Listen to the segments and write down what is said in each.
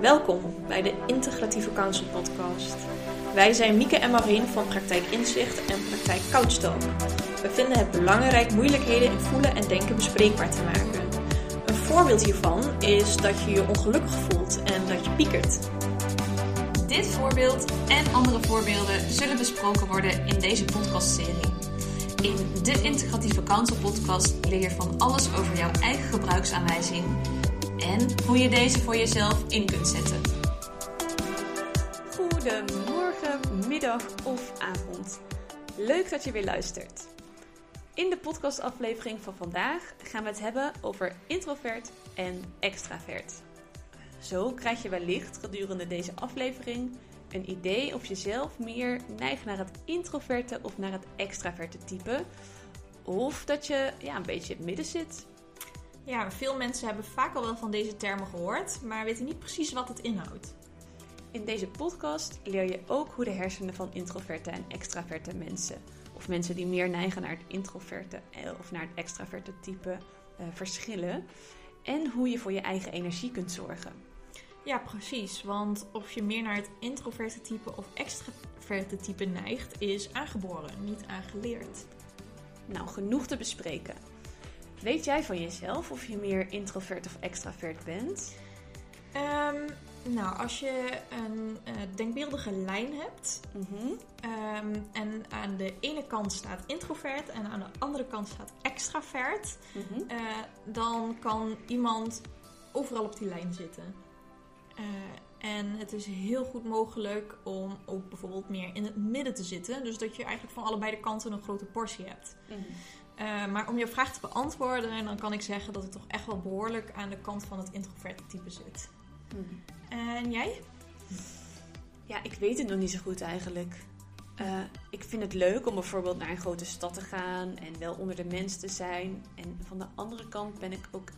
Welkom bij de Integratieve Counsel Podcast. Wij zijn Mieke en Marien van Praktijk Inzicht en Praktijk Couchtalk. We vinden het belangrijk moeilijkheden in voelen en denken bespreekbaar te maken. Een voorbeeld hiervan is dat je je ongelukkig voelt en dat je piekert. Dit voorbeeld en andere voorbeelden zullen besproken worden in deze podcastserie. In de Integratieve Counsel Podcast leer je van alles over jouw eigen gebruiksaanwijzing en hoe je deze voor jezelf in kunt zetten. Goedemorgen, middag of avond. Leuk dat je weer luistert. In de podcastaflevering van vandaag gaan we het hebben over introvert en extravert. Zo krijg je wellicht gedurende deze aflevering een idee of je zelf meer neigt naar het introverte of naar het extraverte type. Of dat je ja, een beetje in het midden zit. Ja, veel mensen hebben vaak al wel van deze termen gehoord, maar weten niet precies wat het inhoudt. In deze podcast leer je ook hoe de hersenen van introverte en extraverte mensen, of mensen die meer neigen naar het introverte eh, of naar het extraverte type, uh, verschillen. En hoe je voor je eigen energie kunt zorgen. Ja, precies. Want of je meer naar het introverte type of extraverte type neigt, is aangeboren, niet aangeleerd. Nou, genoeg te bespreken. Weet jij van jezelf of je meer introvert of extravert bent? Um, nou, als je een uh, denkbeeldige lijn hebt mm -hmm. um, en aan de ene kant staat introvert en aan de andere kant staat extravert, mm -hmm. uh, dan kan iemand overal op die lijn zitten. Uh, en het is heel goed mogelijk om ook bijvoorbeeld meer in het midden te zitten. Dus dat je eigenlijk van allebei de kanten een grote portie hebt. Mm -hmm. Uh, maar om je vraag te beantwoorden, dan kan ik zeggen dat ik toch echt wel behoorlijk aan de kant van het introverte type zit. Hmm. En jij? Ja, ik weet het nog niet zo goed eigenlijk. Uh, ik vind het leuk om bijvoorbeeld naar een grote stad te gaan en wel onder de mensen te zijn. En van de andere kant ben ik ook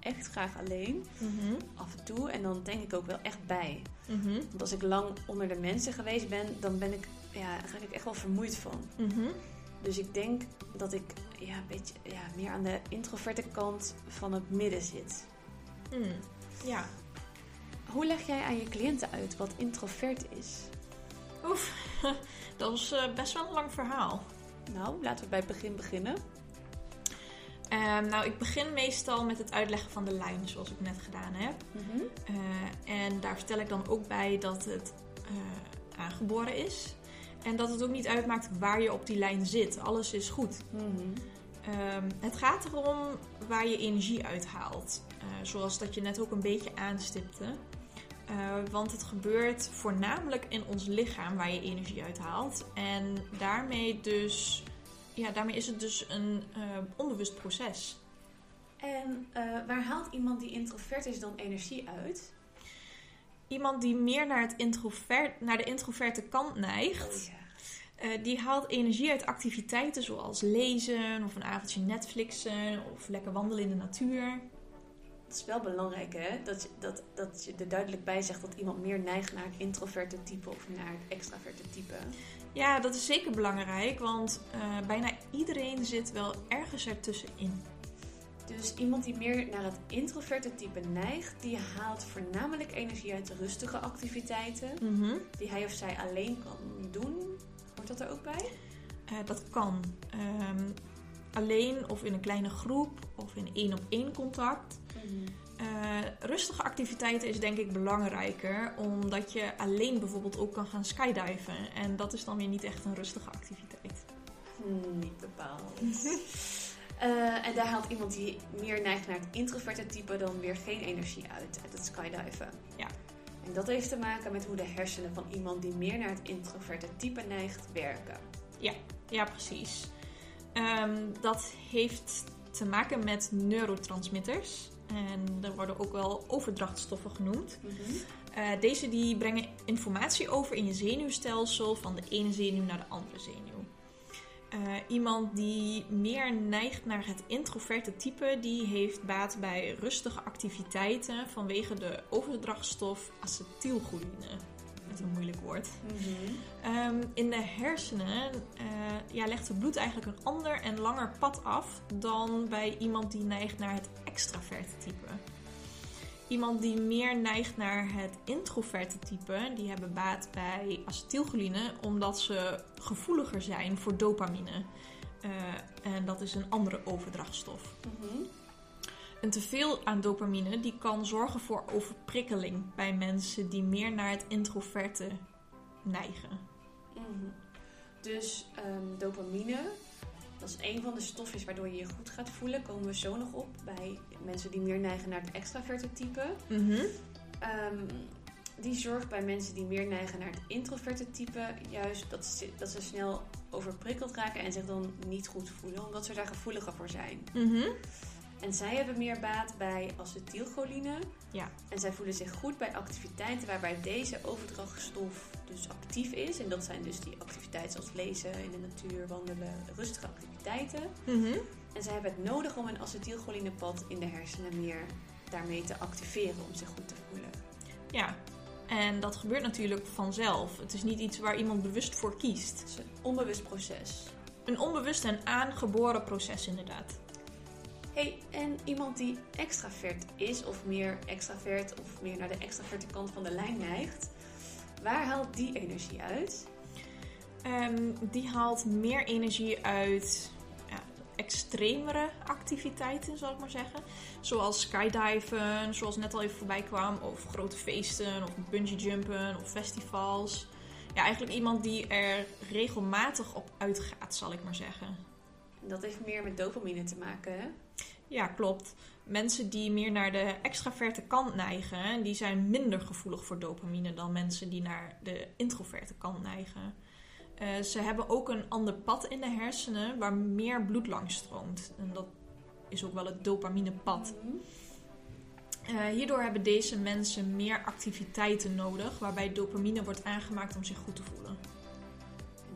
echt graag alleen, mm -hmm. af en toe. En dan denk ik ook wel echt bij. Mm -hmm. Want als ik lang onder de mensen geweest ben, dan ben ik, ja, daar ga ik echt wel vermoeid van. Mm -hmm. Dus ik denk dat ik ja, een beetje ja, meer aan de introverte kant van het midden zit. Mm, ja. Hoe leg jij aan je cliënten uit wat introvert is? Oef, dat is uh, best wel een lang verhaal. Nou, laten we bij het begin beginnen. Um, nou, ik begin meestal met het uitleggen van de lijn, zoals ik net gedaan heb. Mm -hmm. uh, en daar vertel ik dan ook bij dat het uh, aangeboren is. En dat het ook niet uitmaakt waar je op die lijn zit. Alles is goed. Mm -hmm. um, het gaat erom waar je energie uithaalt. Uh, zoals dat je net ook een beetje aanstipte. Uh, want het gebeurt voornamelijk in ons lichaam waar je energie uithaalt. En daarmee, dus, ja, daarmee is het dus een uh, onbewust proces. En waar haalt iemand die introvert is dan energie uit? Iemand die meer naar, het introvert, naar de introverte kant neigt, oh, ja. uh, die haalt energie uit activiteiten zoals lezen of een avondje Netflixen of lekker wandelen in de natuur. Het is wel belangrijk hè, dat, je, dat, dat je er duidelijk bij zegt dat iemand meer neigt naar het introverte type of naar het extraverte type. Ja, dat is zeker belangrijk, want uh, bijna iedereen zit wel ergens ertussenin. Dus iemand die meer naar het introverte type neigt, die haalt voornamelijk energie uit rustige activiteiten. Mm -hmm. Die hij of zij alleen kan doen. Hoort dat er ook bij? Uh, dat kan. Um, alleen of in een kleine groep of in één op één contact. Mm -hmm. uh, rustige activiteiten is denk ik belangrijker, omdat je alleen bijvoorbeeld ook kan gaan skydiven. En dat is dan weer niet echt een rustige activiteit. Niet bepaald. Uh, en daar haalt iemand die meer neigt naar het introverte type dan weer geen energie uit, uit het skydiven. Ja. En dat heeft te maken met hoe de hersenen van iemand die meer naar het introverte type neigt werken. Ja, ja precies. Um, dat heeft te maken met neurotransmitters. En er worden ook wel overdrachtstoffen genoemd. Mm -hmm. uh, deze die brengen informatie over in je zenuwstelsel van de ene zenuw naar de andere zenuw. Uh, iemand die meer neigt naar het introverte type, die heeft baat bij rustige activiteiten vanwege de overdrachtstof acetylcholine. Met een moeilijk woord. -hmm. um, in de hersenen uh, ja, legt het bloed eigenlijk een ander en langer pad af dan bij iemand die neigt naar het extraverte type. Iemand die meer neigt naar het introverte type, die hebben baat bij acetylcholine omdat ze gevoeliger zijn voor dopamine. Uh, en dat is een andere overdrachtstof. Mhm. Een teveel aan dopamine die kan zorgen voor overprikkeling bij mensen die meer naar het introverte neigen. Mhm. Dus ehm, dopamine, dat is een van de stofjes waardoor je je goed gaat voelen. Komen we zo nog op bij mensen die meer neigen naar het extraverte type. Mhm. Ehm, die zorgt bij mensen die meer neigen naar het introverte type juist dat ze, dat ze snel overprikkeld raken en zich dan niet goed voelen, omdat ze daar gevoeliger voor zijn. Mhm. En zij hebben meer baat bij acetylcholine. Ja. En zij voelen zich goed bij activiteiten waarbij deze overdrachtstof dus actief is. En dat zijn dus die activiteiten zoals lezen, in de natuur, wandelen, rustige activiteiten. Mhm. En zij hebben het nodig om een acetylcholinepad in de hersenen meer daarmee te activeren om zich goed te voelen. Ja. En dat gebeurt natuurlijk vanzelf. Het is niet iets waar iemand bewust voor kiest. Het is een onbewust proces. Een onbewust en aangeboren proces inderdaad. Hey, en iemand die extravert is, of meer extravert, of meer naar de extraverte kant van de lijn neigt, waar haalt die energie uit? Ehm, die haalt meer energie uit ja, extremere activiteiten, zal ik maar zeggen. Zoals skydiven, zoals net al even voorbij kwam, of grote feesten, of bungee jumpen, of festivals. Ja, eigenlijk iemand die er regelmatig op uitgaat, zal ik maar zeggen. Dat heeft meer met dopamine te maken, hè? Ja, klopt. Mensen die meer naar de extraverte kant neigen, die zijn minder gevoelig voor dopamine dan mensen die naar de introverte kant neigen. Uh, ze hebben ook een ander pad in de hersenen waar meer bloed langs stroomt. En dat is ook wel het dopaminepad. Uh, hierdoor hebben deze mensen meer activiteiten nodig waarbij dopamine wordt aangemaakt om zich goed te voelen.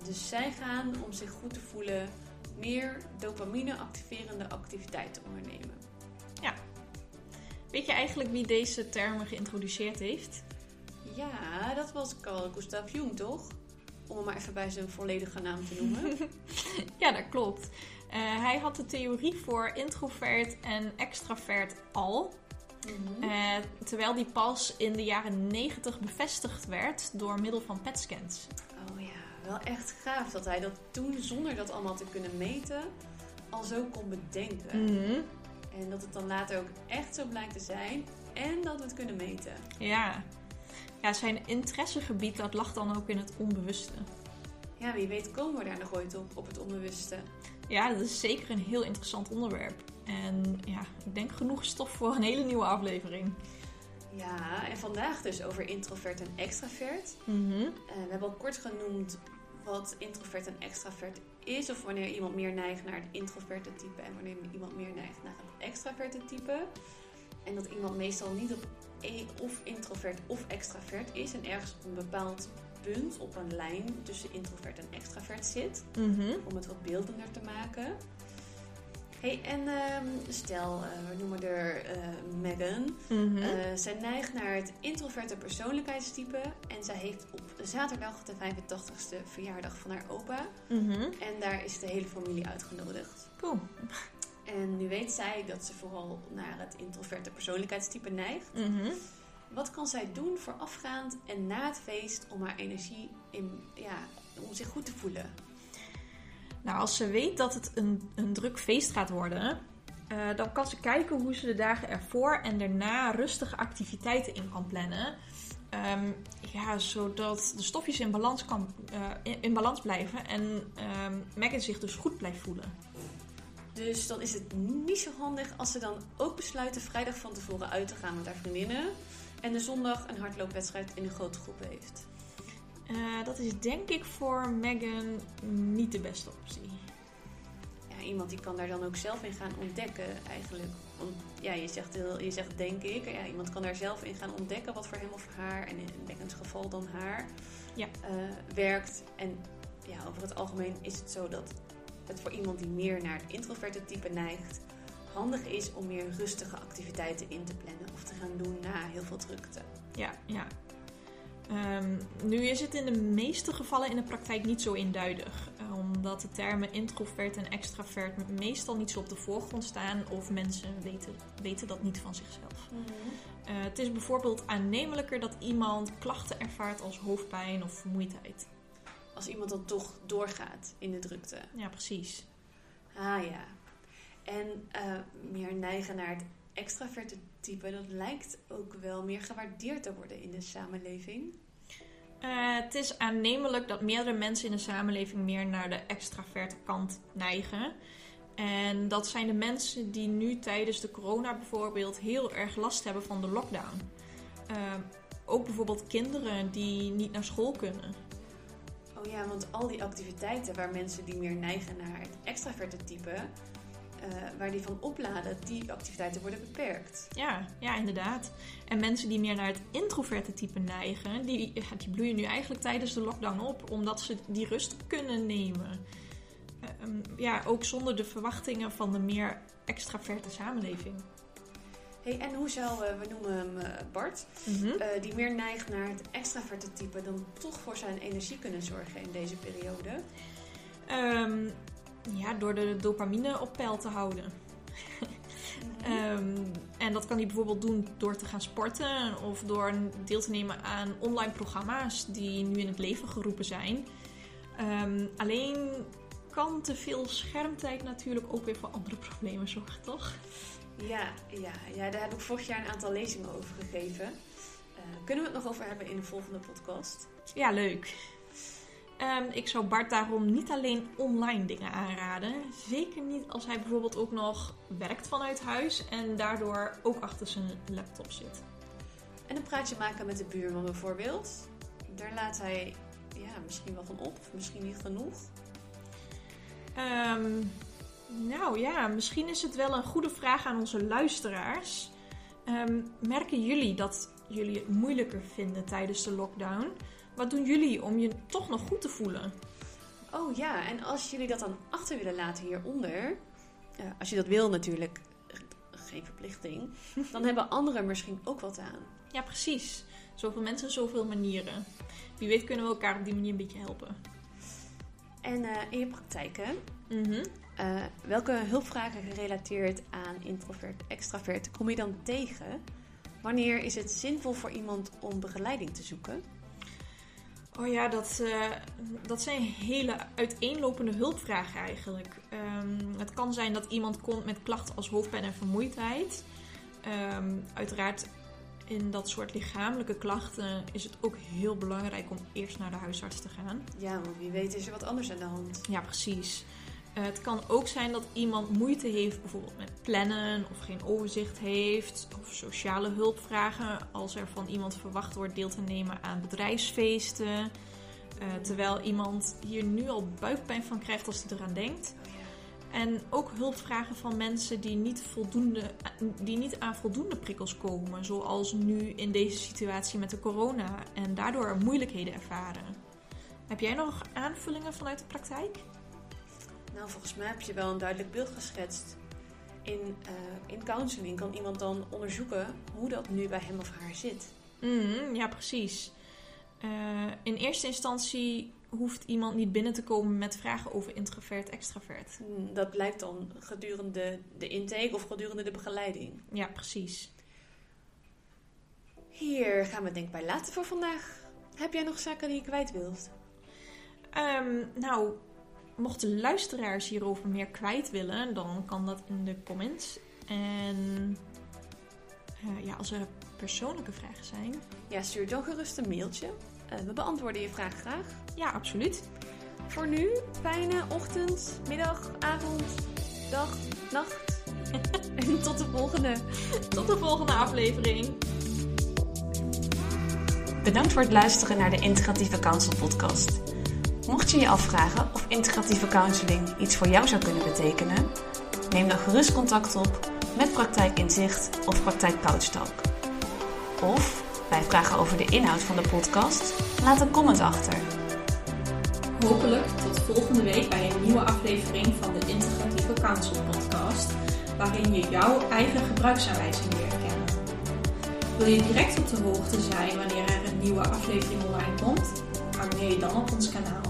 Dus zij gaan om zich goed te voelen meer dopamine-activerende activiteiten ondernemen. Weet je eigenlijk wie deze termen geïntroduceerd heeft? Ja, dat was Carl Gustav Jung, toch? Om hem maar even bij zijn volledige naam te noemen. ja, dat klopt. Uh, hij had de theorie voor introvert en extravert al. Mhm. Uh, terwijl die pas in de jaren 90 bevestigd werd door middel van PET-scans. Oh ja, wel echt gaaf dat hij dat toen, zonder dat allemaal te kunnen meten, al zo kon bedenken. Mhm. En dat het dan later ook echt zo blijkt te zijn en dat we het kunnen meten. Ja. ja, zijn interessegebied dat lag dan ook in het onbewuste. Ja, wie weet komen we daar nog ooit op, op het onbewuste. Ja, dat is zeker een heel interessant onderwerp. En ja, ik denk genoeg stof voor een hele nieuwe aflevering. Ja, en vandaag dus over introvert en extravert. Mhm. Uh, we hebben al kort genoemd wat introvert en extravert is. Of wanneer iemand meer neigt naar het introverte type en wanneer iemand meer neigt naar het extraverte type. En dat iemand meestal niet op e- of introvert of extravert is en ergens op een bepaald punt op een lijn tussen introvert en extravert zit. Mhm. Om het wat beeldender te maken. Hey, en ehm, stel, eh, we noemen er eh, Megan. Eh, zij neigt naar het introverte persoonlijkheidstype. En zij heeft op zaterdag de 85ste verjaardag van haar opa. Mhm. En daar is de hele familie uitgenodigd. Cool. En nu weet zij dat ze vooral naar het introverte persoonlijkheidstype neigt. Mhm. Wat kan zij doen voorafgaand en na het feest om haar energie in, ja, om zich goed te voelen? Nou, als ze weet dat het een, een druk feest gaat worden, eh, dan kan ze kijken hoe ze de dagen ervoor en daarna rustige activiteiten in kan plannen. Ehm, ja, zodat de stofjes in balans, kan, eh, in, balans blijven en ehm Megan zich dus goed blijft voelen. Dus dan is het niet zo handig als ze dan ook besluiten vrijdag van tevoren uit te gaan met haar vriendinnen. En de zondag een hardloopwedstrijd in een grote groep heeft. Eh, dat is denk ik voor Megan niet de beste optie. Ja, iemand die kan daar dan ook zelf in gaan ontdekken eigenlijk. Want ja, je zegt, heel, je zegt denk ik. Ja, iemand kan daar zelf in gaan ontdekken wat voor hem of haar, en in Megan's geval dan haar, Ja. eh, werkt. En ja, over het algemeen is het zo dat het voor iemand die meer naar het introverte type neigt, handig is om meer rustige activiteiten in te plannen of te gaan doen na heel veel drukte. Ja, ja. Ehm, nu is het in de meeste gevallen in de praktijk niet zo eenduidig, eh, omdat de termen introvert en extravert meestal niet zo op de voorgrond staan of mensen weten, weten dat niet van zichzelf. Eh, het is bijvoorbeeld aannemelijker dat iemand klachten ervaart als hoofdpijn of vermoeidheid. Als iemand dan toch doorgaat in de drukte. Ja, precies. Ah ja. En eh, meer neigen naar het extraverte type, dat lijkt ook wel meer gewaardeerd te worden in de samenleving. Eh, het is aannemelijk dat meerdere mensen in de samenleving meer naar de extraverte kant neigen. En dat zijn de mensen die nu tijdens de corona bijvoorbeeld heel erg last hebben van de lockdown. Uh, ook bijvoorbeeld kinderen die niet naar school kunnen. Oh ja, want al die activiteiten waar mensen die meer neigen naar het extraverte type, uh, waar die van opladen, die activiteiten worden beperkt. Ja, ja, inderdaad. En mensen die meer naar het introverte type neigen, die, ja, die bloeien nu eigenlijk tijdens de lockdown op, omdat ze die rust kunnen nemen. Um, ja, ook zonder de verwachtingen van de meer extraverte samenleving. Hey, en hoe zou, uh, we noemen hem Bart, mm -hmm. uh, die meer neigt naar het extraverte type, dan toch voor zijn energie kunnen zorgen in deze periode? Um, ja, door de dopamine op peil te houden. -hmm. um, en dat kan hij bijvoorbeeld doen door te gaan sporten of door deel te nemen aan online programma's die nu in het leven geroepen zijn. Um, alleen kan te veel schermtijd natuurlijk ook weer voor andere problemen zorgen, toch? Ja, ja, ja, daar heb ik vorig jaar een aantal lezingen over gegeven. Uh, kunnen we het nog over hebben in de volgende podcast? Ja, leuk. Um, ik zou Bart daarom niet alleen online dingen aanraden. Zeker niet als hij bijvoorbeeld ook nog werkt vanuit huis en daardoor ook achter zijn laptop zit. En een praatje maken met de buurman bijvoorbeeld. Daar laat hij ja, misschien wel van op, misschien niet genoeg. Um, nou ja, misschien is het wel een goede vraag aan onze luisteraars. Um, merken jullie dat jullie het moeilijker vinden tijdens de lockdown? Wat doen jullie om je toch nog goed te voelen? Oh ja, en als jullie dat dan achter willen laten hieronder, uh, als je dat wil natuurlijk, geen verplichting, dan hebben anderen misschien ook wat aan. Ja, precies. Zoveel mensen, zoveel manieren. Wie weet kunnen we elkaar op die manier een beetje helpen. En uh, in je praktijk, hè? Mm -hmm. uh, welke hulpvragen gerelateerd aan introvert, extravert kom je dan tegen? Wanneer is het zinvol voor iemand om begeleiding te zoeken? Oh ja, dat, uh, dat zijn hele uiteenlopende hulpvragen eigenlijk. Um, het kan zijn dat iemand komt met klachten als hoofdpijn en vermoeidheid. Um, uiteraard in dat soort lichamelijke klachten is het ook heel belangrijk om eerst naar de huisarts te gaan. Ja, want wie weet is er wat anders aan de hand. Ja, precies. Uh, het kan ook zijn dat iemand moeite heeft bijvoorbeeld met plannen of geen overzicht heeft of sociale hulpvragen als er van iemand verwacht wordt deel te nemen aan bedrijfsfeesten. Uh, terwijl iemand hier nu al buikpijn van krijgt als hij eraan denkt. Oh. En ook hulpvragen van mensen die niet, voldoende, die niet aan voldoende prikkels komen, zoals nu in deze situatie met de corona en daardoor moeilijkheden ervaren. Heb jij nog aanvullingen vanuit de praktijk? Nou, volgens mij heb je wel een duidelijk beeld geschetst. In, uh, in counseling kan iemand dan onderzoeken hoe dat nu bij hem of haar zit. Mm, ja, precies. Uh, in eerste instantie hoeft iemand niet binnen te komen met vragen over introvert, extravert. Mm, dat blijkt dan gedurende de intake of gedurende de begeleiding. Ja, precies. Hier gaan we het denk ik bij laten voor vandaag. Heb jij nog zaken die je kwijt wilt? Um, nou, mochten luisteraars hierover meer kwijt willen, dan kan dat in de comments. En uh, ja, als er persoonlijke vragen zijn. Ja, stuur dan gerust een mailtje. Uh, we beantwoorden je vraag graag. Ja, absoluut. Voor nu, fijne ochtend, middag, avond, dag, nacht. en tot de volgende. Tot de volgende aflevering. Bedankt voor het luisteren naar de Integratieve Counsel podcast. Mocht je je afvragen of integratieve counseling iets voor jou zou kunnen betekenen, neem dan gerust contact op met Praktijk Inzicht of Praktijk Couchtalk. Of bij vragen over de inhoud van de podcast, laat een comment achter. Hopelijk tot volgende week bij een nieuwe aflevering van de Integratieve Counsel podcast, waarin je jouw eigen gebruiksaanwijzing leert kennen. Wil je direct op de hoogte zijn wanneer er een nieuwe aflevering online komt? Abonneer je dan op ons kanaal.